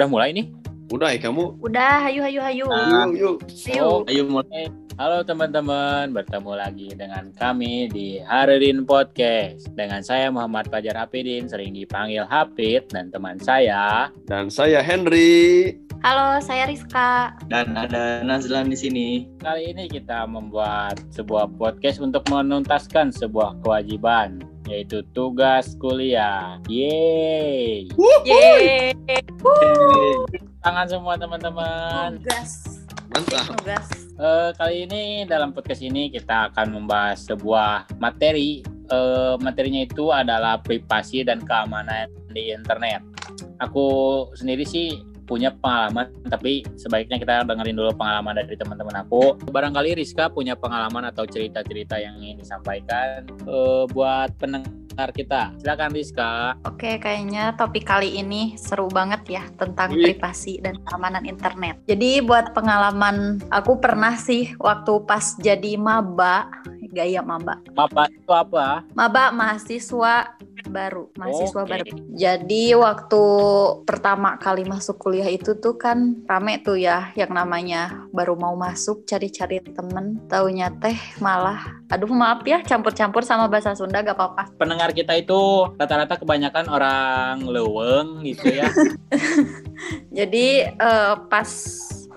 Udah mulai nih? Udah ya kamu? Udah, hayu hayu hayu. Ah. Yuk, yuk. Ayo. Oh, ayo mulai. Halo teman-teman, bertemu lagi dengan kami di Haridin Podcast. Dengan saya Muhammad Fajar Hafidin, sering dipanggil Hafid, dan teman saya. Dan saya Henry. Halo, saya Rizka. dan ada Nazlan di sini. Kali ini kita membuat sebuah podcast untuk menuntaskan sebuah kewajiban, yaitu tugas kuliah. Yeay! Yeay. Tangan semua teman-teman. Tugas. Mantap. Tugas. Eh, kali ini dalam podcast ini kita akan membahas sebuah materi. Eh, materinya itu adalah privasi dan keamanan di internet. Aku sendiri sih punya pengalaman, tapi sebaiknya kita dengerin dulu pengalaman dari teman-teman aku. Barangkali Rizka punya pengalaman atau cerita-cerita yang ingin disampaikan eh, buat pendengar kita. Silakan Rizka. Oke, kayaknya topik kali ini seru banget ya tentang Wih. privasi dan keamanan internet. Jadi buat pengalaman aku pernah sih waktu pas jadi maba, gaya maba. Apa itu apa? Maba mahasiswa baru, mahasiswa Oke. baru. Jadi waktu pertama kali masuk kuliah itu tuh kan rame tuh ya yang namanya baru mau masuk cari-cari temen, taunya teh malah aduh maaf ya campur-campur sama bahasa Sunda gak apa-apa. Pendengar kita itu rata-rata kebanyakan orang leweng gitu ya. Jadi eh, pas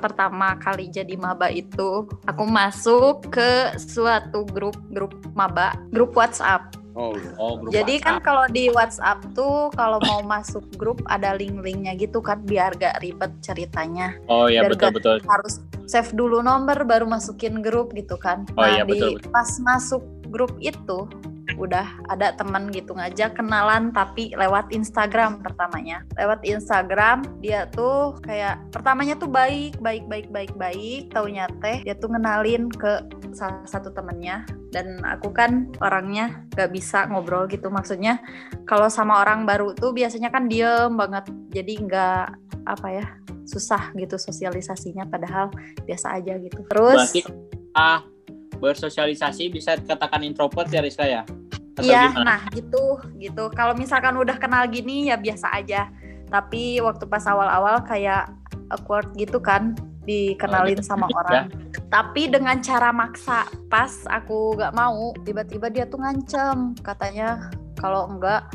pertama kali jadi maba itu aku masuk ke suatu grup grup maba, grup WhatsApp. Oh, Oh, grup Jadi kan WhatsApp. kalau di WhatsApp tuh kalau mau masuk grup ada link-linknya gitu kan biar gak ribet ceritanya. Oh ya biar betul gak- betul. Harus save dulu nomor baru masukin grup gitu kan. Oh nah iya, di betul, pas masuk grup itu udah ada teman gitu ngajak kenalan tapi lewat Instagram pertamanya. Lewat Instagram dia tuh kayak pertamanya tuh baik baik baik baik baik. Taunya teh dia tuh ngenalin ke salah satu temennya. Dan aku kan orangnya gak bisa ngobrol gitu. Maksudnya kalau sama orang baru tuh biasanya kan diem banget. Jadi nggak apa ya susah gitu sosialisasinya. Padahal biasa aja gitu. Terus Berarti ah bersosialisasi bisa dikatakan introvert ya Rizka ya? Iya, nah gitu, gitu. Kalau misalkan udah kenal gini ya biasa aja. Tapi waktu pas awal-awal kayak awkward gitu kan, dikenalin Oh, sama ya. orang. Tapi dengan cara maksa, pas aku gak mau, tiba-tiba dia tuh ngancem, katanya kalau enggak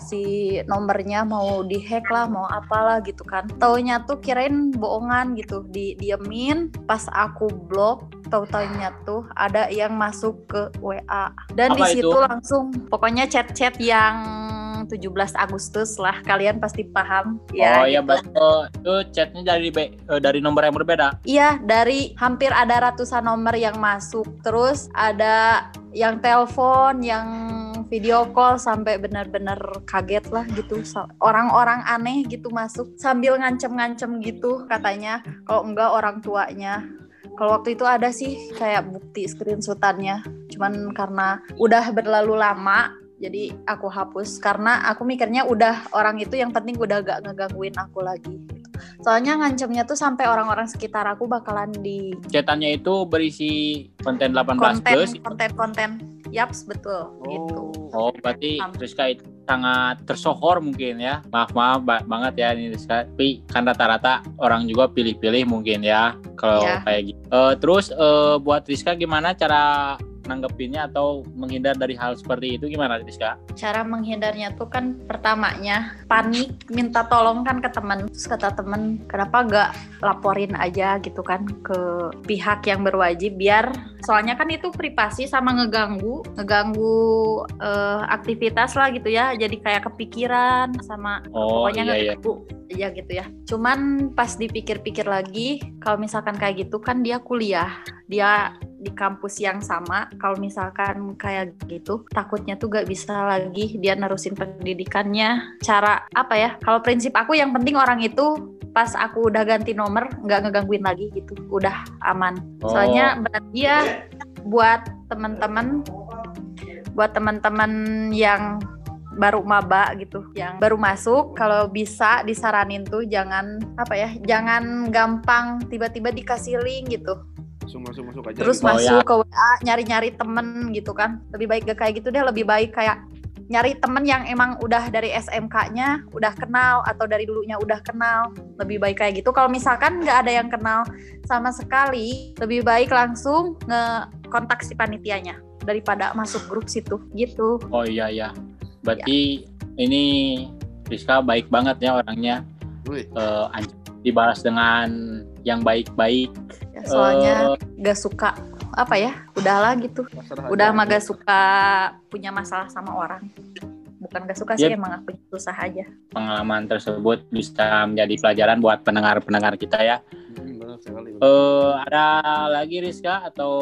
si nomornya mau dihack lah, mau apalah gitu kan. Taunya tuh kirain bohongan gitu, di diemin. Pas aku blok, tahu-taunya tuh ada yang masuk ke WA dan di situ itu? langsung pokoknya chat-chat yang 17 Agustus lah kalian pasti paham ya oh iya gitu. betul. Itu chatnya dari be- eh, dari nomor yang berbeda. Iya, dari hampir ada ratusan nomor yang masuk. Terus ada yang telepon, yang video call sampai benar-benar kaget lah gitu. Orang-orang aneh gitu masuk sambil ngancem-ngancem gitu katanya. Kalau enggak orang tuanya. Kalau waktu itu ada sih kayak bukti screenshotannya. Cuman karena udah berlalu lama jadi aku hapus karena aku mikirnya udah orang itu yang penting udah gak ngegangguin aku lagi. Soalnya ngancemnya tuh sampai orang-orang sekitar aku bakalan di Chatannya itu berisi konten 18 konten plus. konten konten. Yaps betul gitu. Oh, berarti Am- Rizka itu sangat tersohor mungkin ya. Maaf maaf ba- banget ya ini Rizka. Tapi kan rata-rata orang juga pilih-pilih mungkin ya kalau Iya. kayak gitu. Eh, terus eh, buat Rizka gimana cara nanggepinnya atau menghindar dari hal seperti itu gimana Rizka? Cara menghindarnya tuh kan pertamanya panik minta tolong kan ke teman. Terus kata temen kenapa gak laporin aja gitu kan ke pihak yang berwajib biar soalnya kan itu privasi sama ngeganggu ngeganggu eh, aktivitas lah gitu ya. Jadi kayak kepikiran sama Oh pokoknya iya iya. ngeganggu aja gitu ya. Cuman pas dipikir-pikir lagi, kalau misalkan kayak gitu kan dia kuliah, dia di kampus yang sama. Kalau misalkan kayak gitu, takutnya tuh gak bisa lagi dia nerusin pendidikannya. Cara apa ya? Kalau prinsip aku yang penting orang itu pas aku udah ganti nomor nggak ngegangguin lagi gitu, udah aman. Oh. Soalnya berarti ya buat teman-teman buat teman-teman yang baru maba gitu yang baru masuk kalau bisa disaranin tuh jangan apa ya jangan gampang tiba-tiba dikasih link gitu Langsung masuk masuk aja. terus gitu. Oh, masuk ke WA nyari-nyari temen gitu kan lebih baik gak kayak gitu deh lebih baik kayak nyari temen yang emang udah dari SMK-nya udah kenal atau dari dulunya udah kenal lebih baik kayak gitu kalau misalkan nggak ada yang kenal sama sekali lebih baik langsung ngekontak si panitianya daripada masuk grup situ gitu Oh iya ya. Berarti ini Rizka baik banget ya orangnya. Wih, Eh, anj- dibalas dengan yang baik-baik. Ya, soalnya Eh, gak suka apa ya udahlah gitu. udah mah gak suka punya masalah sama orang. Bukan gak suka sih Yep. emang aku susah aja. Pengalaman tersebut bisa menjadi pelajaran buat pendengar-pendengar kita ya. Hmm, benar sekali. Eh, ada lagi Rizka atau?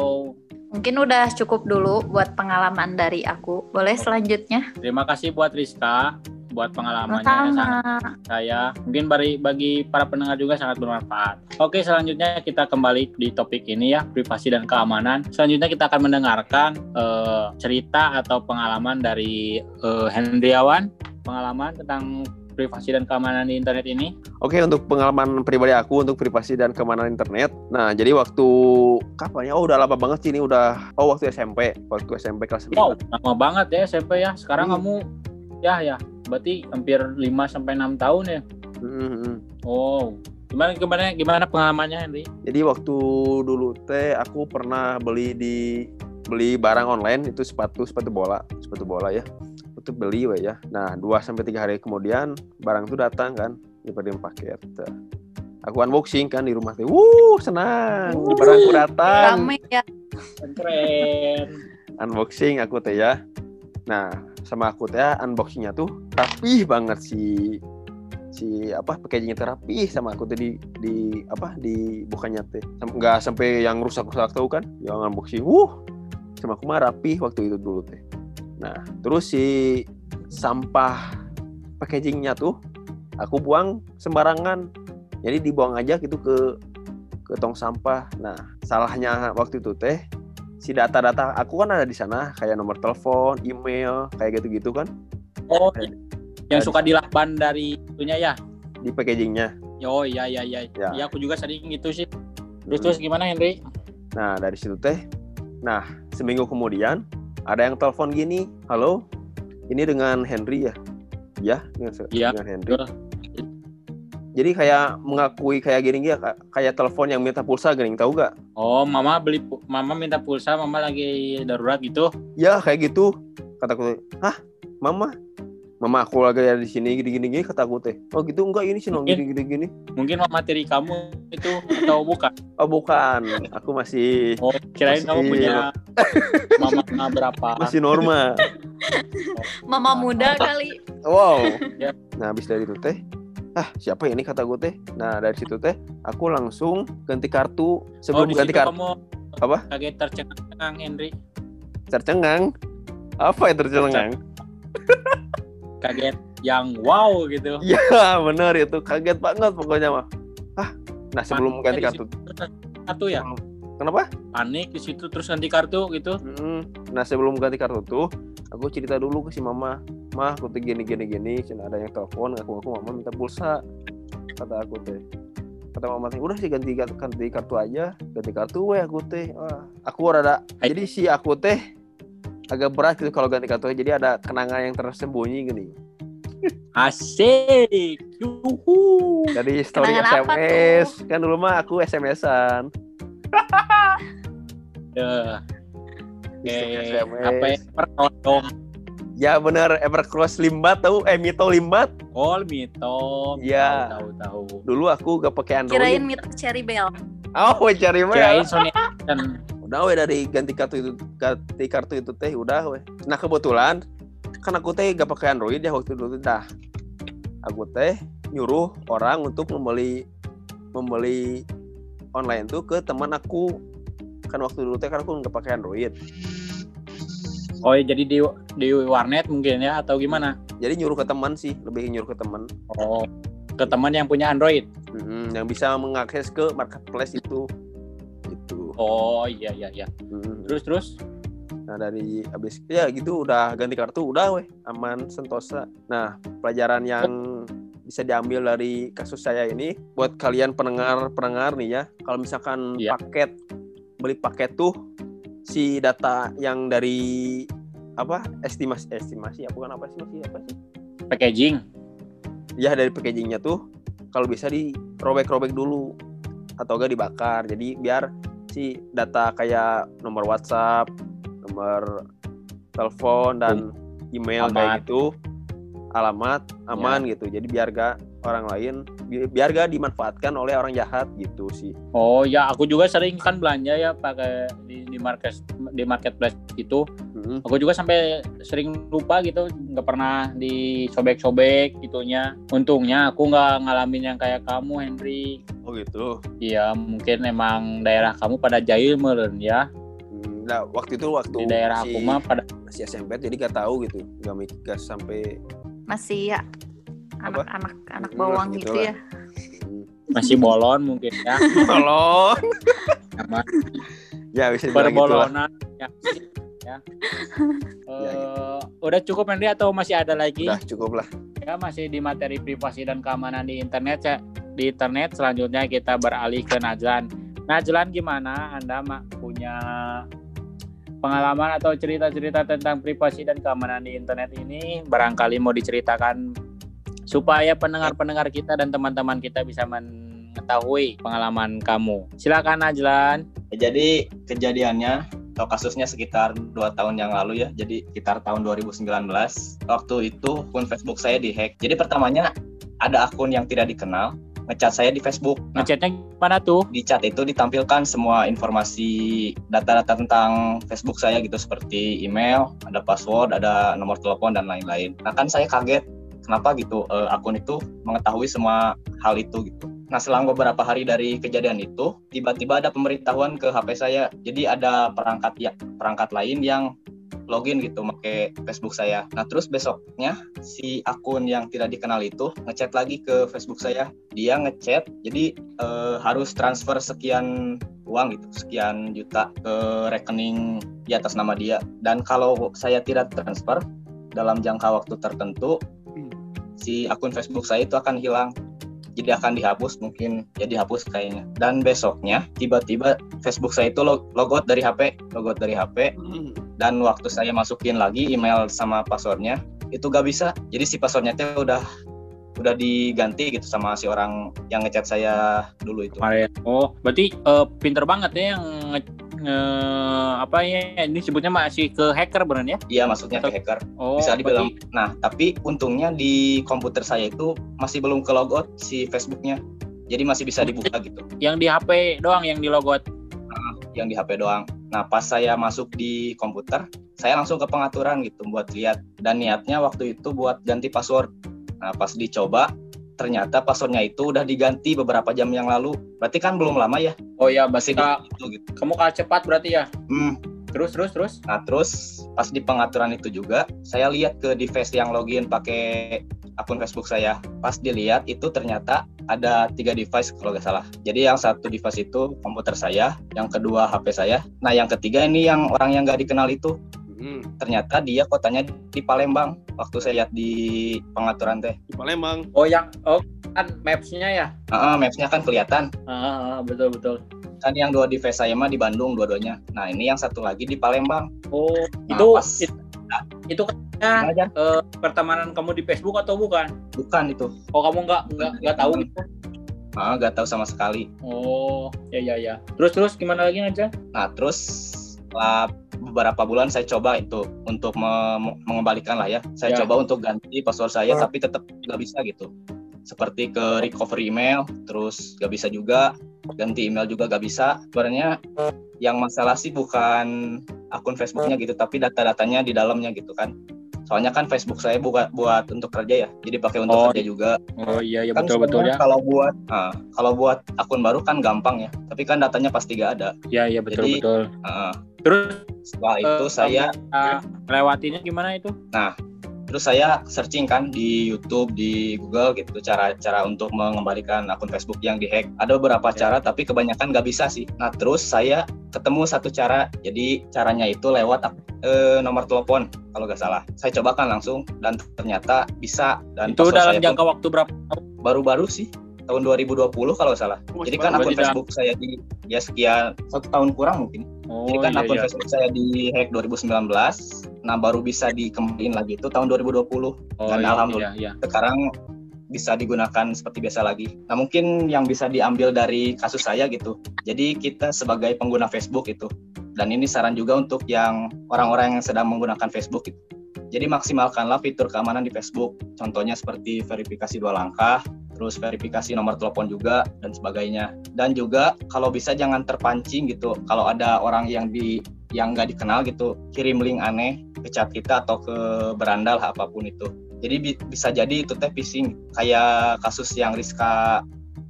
Mungkin udah cukup dulu buat pengalaman dari aku. Boleh selanjutnya. Terima kasih buat Rizka buat pengalamannya sama sangat saya mungkin bagi bagi para pendengar juga sangat bermanfaat. Oke selanjutnya kita kembali di topik ini ya privasi dan keamanan. Selanjutnya kita akan mendengarkan eh, cerita atau pengalaman dari eh, Hendriawan pengalaman tentang privasi dan keamanan di internet ini. Oke, untuk pengalaman pribadi aku untuk privasi dan keamanan internet. Nah, jadi waktu kapan ya? Oh, udah lama banget sih ini udah oh waktu SMP, waktu SMP kelas 9. Wow, lama banget ya SMP ya. Sekarang Hmm. kamu ya ya, berarti hampir 5 sampai 6 tahun ya. Hmm, hmm. Oh. Gimana gimana gimana pengalamannya Henry? Jadi waktu dulu teh aku pernah beli di beli barang online itu sepatu sepatu bola, sepatu bola ya. Itu beli we ya. Nah, 2 sampai 3 hari kemudian barang itu datang kan daripada paket. Tah. Aku unboxing kan di rumah teh. Wuh, senang. Barangku datang. rame ya Keren. Unboxing aku teh ya. Nah, sama aku teh unboxingnya tuh rapih banget si si apa packagingnya teh rapih sama aku tadi di apa di bukannya teh. Nggak sampai yang rusak-rusak tahu kan? Yang unboxing wuh sama aku mah rapih waktu itu dulu teh. Nah terus si sampah packagingnya tuh aku buang sembarangan. Jadi dibuang aja gitu ke ke tong sampah. Nah salahnya waktu itu teh si data-data aku kan ada di sana kayak nomor telepon email kayak gitu-gitu kan Oh, yang suka dilakban dari itunya ya. di packagingnya Oh iya iya iya. Ya. Iya aku juga sering gitu sih. Terus terus gimana Henry? Nah, dari situ teh. Nah, seminggu kemudian ada yang telepon gini, "Halo, ini dengan Henry ya?" Ya, dengan, Iya, dengan Henry. betul. Jadi kayak mengakui kayak gini ya, ka- kayak telepon yang minta pulsa gini, tahu gak? Oh, mama beli mama minta pulsa, mama lagi darurat gitu. Ya, kayak gitu. Kataku, "Hah, Mama? Mama aku lagi ada di sini gini-gini gini kataku teh. Oh, gitu enggak ini sih Mungkin. gini-gini gini. Mungkin mama tiri kamu itu atau bukan? Oh, bukan. Aku masih Oh, kirain kamu Masih- punya mama berapa? masih normal. mama muda kali Wow. Ya. Nah, habis dari itu teh, ah siapa ini kata gue teh. Nah, dari situ teh, aku langsung ganti kartu Oh, sebelum di ganti kartu kamu Apa? kaget tercengang Henry. tercengang. Apa yang tercengang? Kaget yang wow gitu. Iya, bener itu kaget banget pokoknya mah. Ah, nah sebelum ganti kartu, Kartu ya? Kenapa? Panik di situ terus ganti kartu gitu. Mm, Nah sebelum ganti kartu tuh, aku cerita dulu ke si mama, mah aku tuh gini gini gini, cina ada yang telepon, aku aku mama minta pulsa, kata aku teh. Kata mama teh, udah sih ganti ganti kartu aja, ganti kartu weh aku teh. Wah, aku rada, Hai. jadi si aku teh agak berat gitu kalau ganti kartu, jadi ada kenangan yang tersembunyi gini. Asik. Yuhu. Dari story Kenangan SMS, kan dulu mah aku SMS-an. Ya. Oke, apa ya? Ya bener, Evercross Limbat tahu, eh Mito Limbat. Oh, Mito. Iya. Tahu tahu. Dulu aku gak pakai Android. kirain mito cherry bell Oh, cari mah. Kirain Sony udah weh dari ganti kartu itu ganti kartu itu teh udah weh nah kebetulan kan aku teh gak pakai android ya waktu dulu dah aku teh nyuruh orang untuk membeli membeli online tuh ke teman aku kan waktu dulu teh kan aku nggak pakai android Oh, ya, jadi di di warnet mungkin ya atau gimana? jadi nyuruh ke teman sih lebih nyuruh ke teman Oh, ke teman yang punya Android. Mm, yang bisa mengakses ke marketplace itu itu Oh, iya iya iya. Mm. Terus terus Nah dari habis ya gitu udah ganti kartu udah weh aman sentosa. Nah pelajaran yang bisa diambil dari kasus saya ini buat kalian pendengar pendengar nih ya kalau misalkan Iya. paket beli paket tuh si data yang dari apa estimasi estimasi ya bukan apa estimasi apa sih Packaging. ya dari packagingnya tuh kalau bisa dirobek-robek dulu atau enggak dibakar jadi biar si data kayak nomor WhatsApp nomor telepon dan email Alamat. kayak gitu alamat aman gitu jadi biar gak orang lain bi- biar gak dimanfaatkan oleh orang jahat gitu sih Oh ya, aku juga sering kan belanja ya pakai di, di market di marketplace itu. Mm-mm. Aku juga sampai sering lupa gitu, nggak pernah disobek-sobek gitunya. Untungnya aku nggak ngalamin yang kayak kamu, Henry. oh gitu Iya, mungkin emang daerah kamu pada jahil meren ya. Hmm, nah waktu itu waktu Di daerah si, aku mah pada masih SMP jadi gak tahu gitu gak mikir gak sampai Masih ya anak-anak anak bawang gitu gitu ya. masih bolon mungkin ya. tolong Sama ya bisa dibilang gitu lah ya. ya. Eh, Ya, Udah cukup Henry atau masih ada lagi? udah cukup lah Ya masih di materi privasi dan keamanan di internet ya. Di internet selanjutnya kita beralih ke Najlan. Najlan gimana? Anda mak punya pengalaman atau cerita-cerita tentang privasi dan keamanan di internet ini barangkali mau diceritakan supaya pendengar-pendengar kita dan teman-teman kita bisa mengetahui pengalaman kamu. Silakan Najlan. Jadi kejadiannya atau kasusnya sekitar dua tahun yang lalu ya. Jadi sekitar tahun 2019. Waktu itu akun Facebook saya dihack. Jadi pertamanya ada akun yang tidak dikenal ngechat saya di Facebook. Nah, Ngechatnya gimana tuh? di chat itu ditampilkan semua informasi data-data tentang Facebook saya gitu seperti email, ada password, ada nomor telepon dan lain-lain. Nah kan saya kaget kenapa gitu eh, akun itu mengetahui semua hal itu gitu. Nah selang beberapa hari dari kejadian itu tiba-tiba ada pemberitahuan ke HP saya. Jadi ada perangkat ya perangkat lain yang login gitu pakai Facebook saya. Nah terus besoknya si akun yang tidak dikenal itu ngechat lagi ke Facebook saya. Dia ngechat jadi eh, harus transfer sekian uang gitu, sekian juta ke rekening di atas nama dia. Dan kalau saya tidak transfer dalam jangka waktu tertentu, si akun Facebook saya itu akan hilang. Jadi akan dihapus mungkin ya dihapus kayaknya. Dan besoknya tiba-tiba Facebook saya itu log- logout dari HP, logout dari HP Hmm. Dan waktu saya masukin lagi email sama passwordnya itu gak bisa. Jadi si passwordnya tuh udah udah diganti gitu sama si orang yang ngechat saya dulu itu. Oh, berarti eh, pinter banget ya yang nge- nge- apa ya ini sebutnya masih ke hacker bener ya? iya maksudnya ke hacker. Oh, bisa dibilang. Berarti- nah tapi untungnya di komputer saya itu masih belum ke logout si Facebooknya. Jadi masih bisa dibuka gitu. yang di HP doang yang di logot. yang di HP doang nah pas saya masuk di komputer saya langsung ke pengaturan gitu buat lihat. Dan niatnya waktu itu buat ganti password. Nah pas dicoba ternyata passwordnya itu udah diganti beberapa jam yang lalu. Berarti kan belum lama ya? Oh ya, berarti masih Kak, itu gitu. Kamu kalah cepat berarti ya? Hmm, Terus terus terus. Nah terus pas di pengaturan itu juga saya lihat ke device yang login pakai akun Facebook saya. Pas dilihat itu ternyata ada tiga device kalau nggak salah. Jadi yang satu device itu komputer saya, yang kedua HP saya. Nah yang ketiga ini yang orang yang nggak dikenal itu Hmm. ternyata dia kotanya di Palembang. Waktu saya lihat di pengaturan teh, di Palembang Oh yang oh kan maps-nya ya? ah, ah, mapsnya kan kelihatan. Ah, ah, betul betul. Kan yang dua device saya mah di Bandung dua-duanya. Nah ini yang satu lagi di Palembang. Oh, Nah, itu pas- itu, itu Jan? eh, pertemanan kamu di Facebook atau bukan? Bukan itu. Oh kamu nggak nggak nggak tahu? Ah, nggak tahu sama sekali. Oh ya ya ya. Terus terus gimana lagi aja? Nah, terus setelah beberapa bulan saya coba itu untuk me- mengembalikan lah ya. Saya Ya. coba untuk ganti password saya, Oh. tapi tetap nggak bisa gitu. Seperti ke recovery email, terus nggak bisa juga. Ganti email juga nggak bisa. Sebenarnya yang masalah sih bukan akun Facebooknya gitu, tapi data-datanya di dalamnya gitu kan. Soalnya kan Facebook saya buat buat untuk kerja ya, jadi pakai untuk Oh, kerja juga. Oh iya ya kan betul betul ya. kalau buat nah, kalau buat akun baru kan gampang ya, tapi kan datanya pasti nggak ada. Ya ya betul Jadi, betul. Nah, Terus setelah itu eh, saya ah, melewatinya gimana itu? Terus saya searching kan di YouTube di Google gitu cara-cara untuk mengembalikan akun Facebook yang dihack. Ada beberapa cara tapi kebanyakan nggak bisa sih. Nah terus saya ketemu satu cara. Jadi caranya itu lewat eh, nomor telepon kalau nggak salah. Saya cobakan langsung dan ternyata bisa. Dan itu dalam jangka waktu berapa? baru-baru sih tahun 2020 kalau salah. Oh, jadi kan akun Facebook saya di ya sekian satu tahun kurang mungkin Oh jadi kan iya, akun iya. Facebook saya di hack 2019. Nah baru bisa dikembaliin lagi itu tahun 2020. Oh, Dan iya, alhamdulillah. iya, iya. Sekarang bisa digunakan seperti biasa lagi. Nah mungkin yang bisa diambil dari kasus saya gitu. Jadi kita sebagai pengguna Facebook itu. Dan ini saran juga untuk yang orang-orang yang sedang menggunakan Facebook gitu. Jadi maksimalkanlah fitur keamanan di Facebook. Contohnya seperti verifikasi dua langkah, terus verifikasi nomor telepon juga dan sebagainya. Dan juga kalau bisa jangan terpancing gitu. Kalau ada orang yang di yang nggak dikenal gitu, kirim link aneh ke chat kita atau ke berandal apa pun itu. Jadi bi- bisa jadi itu teh phishing kayak kasus yang Rizka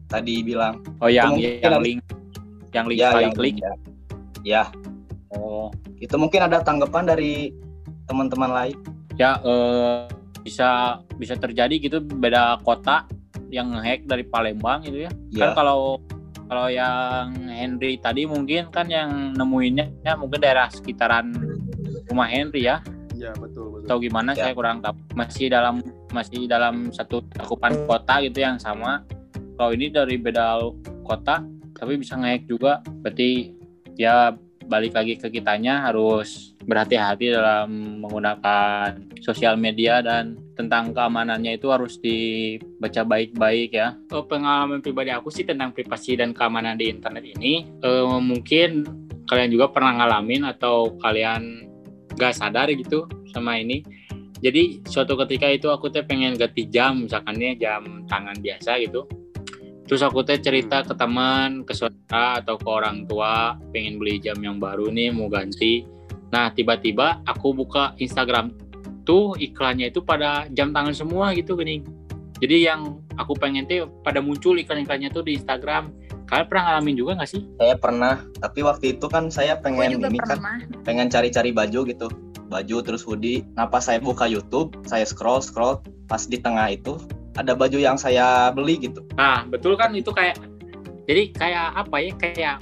tadi bilang. Oh, yang yang link yang link ya, yang klik. ya. ya, Oh, itu mungkin ada tanggapan dari teman-teman lain. ya eh, bisa bisa terjadi gitu beda kota yang hack dari Palembang gitu ya. Kan Ya, kalau kalau yang Henry tadi mungkin kan yang nemuinnya ya mungkin daerah sekitaran rumah Henry ya. Iya betul betul. Atau gimana Ya. saya kurang tahu. Masih dalam masih dalam satu cakupan kota gitu yang sama. Kalau ini dari beda kota tapi bisa nge-hack juga. Berarti ya balik lagi ke kitanya harus berhati-hati dalam menggunakan sosial media dan tentang keamanannya itu harus dibaca baik-baik ya. Eh, Pengalaman pribadi aku sih tentang privasi dan keamanan di internet ini eh, mungkin kalian juga pernah ngalamin atau kalian gak sadar gitu sama ini. Jadi suatu ketika itu aku teh pengen ganti jam, misalkannya jam tangan biasa gitu. Terus aku teh cerita ke teman, ke saudara atau ke orang tua, pengen beli jam yang baru nih, mau ganti. Nah tiba-tiba aku buka Instagram tuh iklannya itu pada jam tangan semua gitu gini. Jadi yang aku pengen tuh pada muncul iklan-iklannya tuh di Instagram. Kalian pernah ngalamin juga nggak sih? saya pernah. Tapi waktu itu kan saya pengen ini kan, pengen cari-cari baju gitu. Baju terus hoodie. Nah pas saya buka YouTube, saya scroll scroll, pas di tengah itu ada baju yang saya beli gitu. Nah, betul kan itu kayak jadi kayak apa ya? Kayak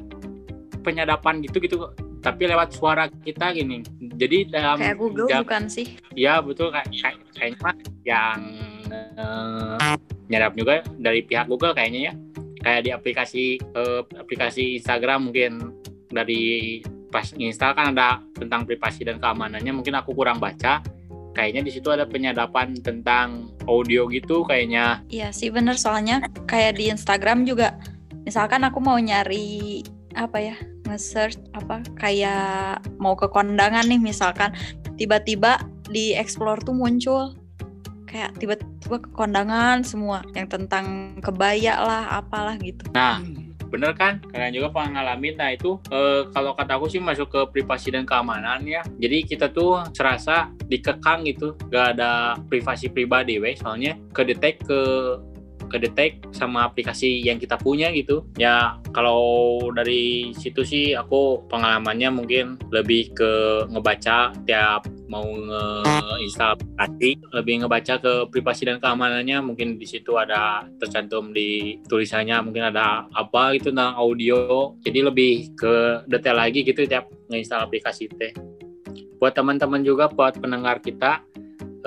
penyadapan gitu gitu tapi lewat suara kita gini. Jadi dalam Kayak Google jam- bukan sih? ya betul kayak kayak- kayaknya mah yang eh, nyadap juga dari pihak Google kayaknya ya. Kayak di aplikasi eh, aplikasi Instagram mungkin dari pas install kan ada tentang privasi dan keamanannya mungkin aku kurang baca. Kayaknya di situ ada penyadapan tentang audio gitu kayaknya Iya sih bener soalnya kayak di Instagram juga misalkan aku mau nyari apa ya nge-search apa kayak mau ke kondangan nih misalkan tiba-tiba di explore tuh muncul kayak tiba-tiba ke kondangan semua yang tentang kebaya lah apalah gitu. Nah, bener kan? Kalian juga pernah ngalamin. Nah itu eh, kalau kata aku sih masuk ke privasi dan keamanan ya. Jadi kita tuh serasa dikekang gitu, gak ada privasi pribadi, weh. Soalnya kedetek ke kedetek sama aplikasi yang kita punya gitu. Ya kalau dari situ sih aku pengalamannya mungkin lebih ke ngebaca tiap mau nge-install aplikasi, lebih ngebaca ke privasi dan keamanannya. Mungkin di situ ada tercantum di tulisannya, mungkin ada apa gitu tentang audio. Jadi lebih ke detail lagi gitu tiap nge-install aplikasi teh. Buat teman-teman juga, buat pendengar kita,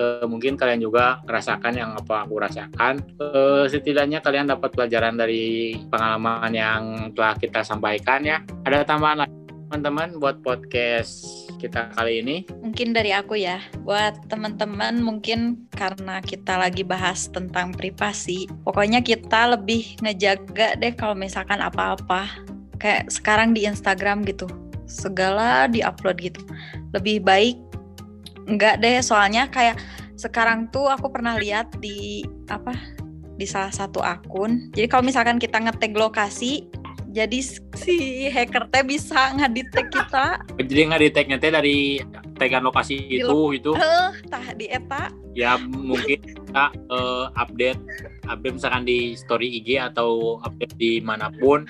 eh, mungkin kalian juga merasakan yang apa aku rasakan. Eh, setidaknya kalian dapat pelajaran dari pengalaman yang telah kita sampaikan ya. Ada tambahan lagi teman-teman buat podcast kita kali ini. Mungkin dari aku ya, buat teman-teman mungkin karena kita lagi bahas tentang privasi, pokoknya kita lebih ngejaga deh kalau misalkan apa-apa. Kayak sekarang di Instagram gitu, segala diupload gitu. Lebih baik enggak deh, soalnya kayak sekarang tuh aku pernah lihat di apa di salah satu akun. Jadi kalau misalkan kita ngetag lokasi, jadi si hacker teh bisa ngedetek kita. Jadi tag teh dari tagan lokasi Di itu itu Heh, tah di eta. Ya mungkin kita eh, update update misalkan di story IG atau update di mana pun.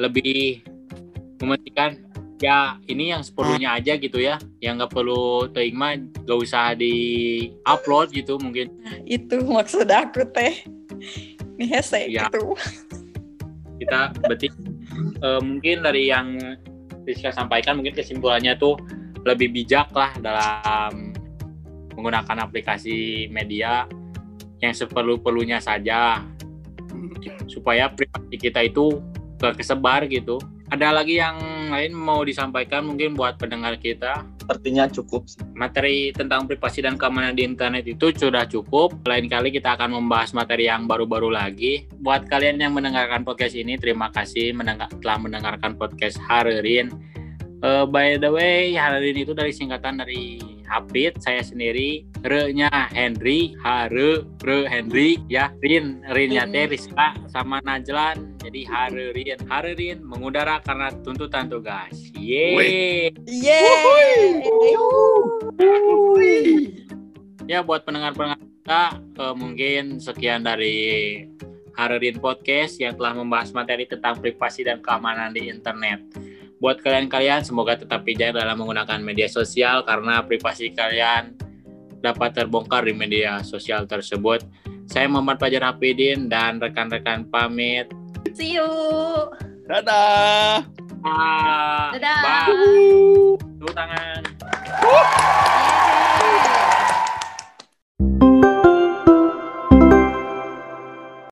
Lebih mementingkan ya ini yang seperlunya aja gitu ya. Yang nggak perlu teing mah gak usah di upload gitu mungkin. Itu maksud aku teh. Ini hese Ya. gitu. Kita berarti eh, mungkin dari yang Rizka sampaikan mungkin kesimpulannya tuh lebih bijak lah dalam menggunakan aplikasi media yang seperlu-perlunya saja. Supaya privasi kita itu gak kesebar gitu. Ada lagi yang lain mau disampaikan mungkin buat pendengar kita? sepertinya cukup sih. materi tentang privasi dan keamanan di internet itu sudah cukup. Lain kali kita akan membahas materi yang baru-baru lagi. Buat kalian yang mendengarkan podcast ini, terima kasih mendengar, telah mendengarkan podcast Harerin. Eh, by the way, Harerin itu dari singkatan dari Hafid, saya sendiri, Re-nya Henry, Hare, Re Henry, ya, Rin, Rin-nya teh Rizka, sama Najlan, jadi Harerin. Harerin mengudara karena tuntutan tugas. Yeay! Yeay. Ya buat pendengar-pendengar kita eh, mungkin sekian dari Harerin Podcast yang telah membahas materi tentang privasi dan keamanan di internet. Buat kalian-kalian semoga tetap bijak dalam menggunakan media sosial karena privasi kalian dapat terbongkar di media sosial tersebut. Saya Muhammad Fajar Hafidin dan rekan-rekan pamit. See you. Dadah. Ah, Dadah. Bye. Tepuk tangan.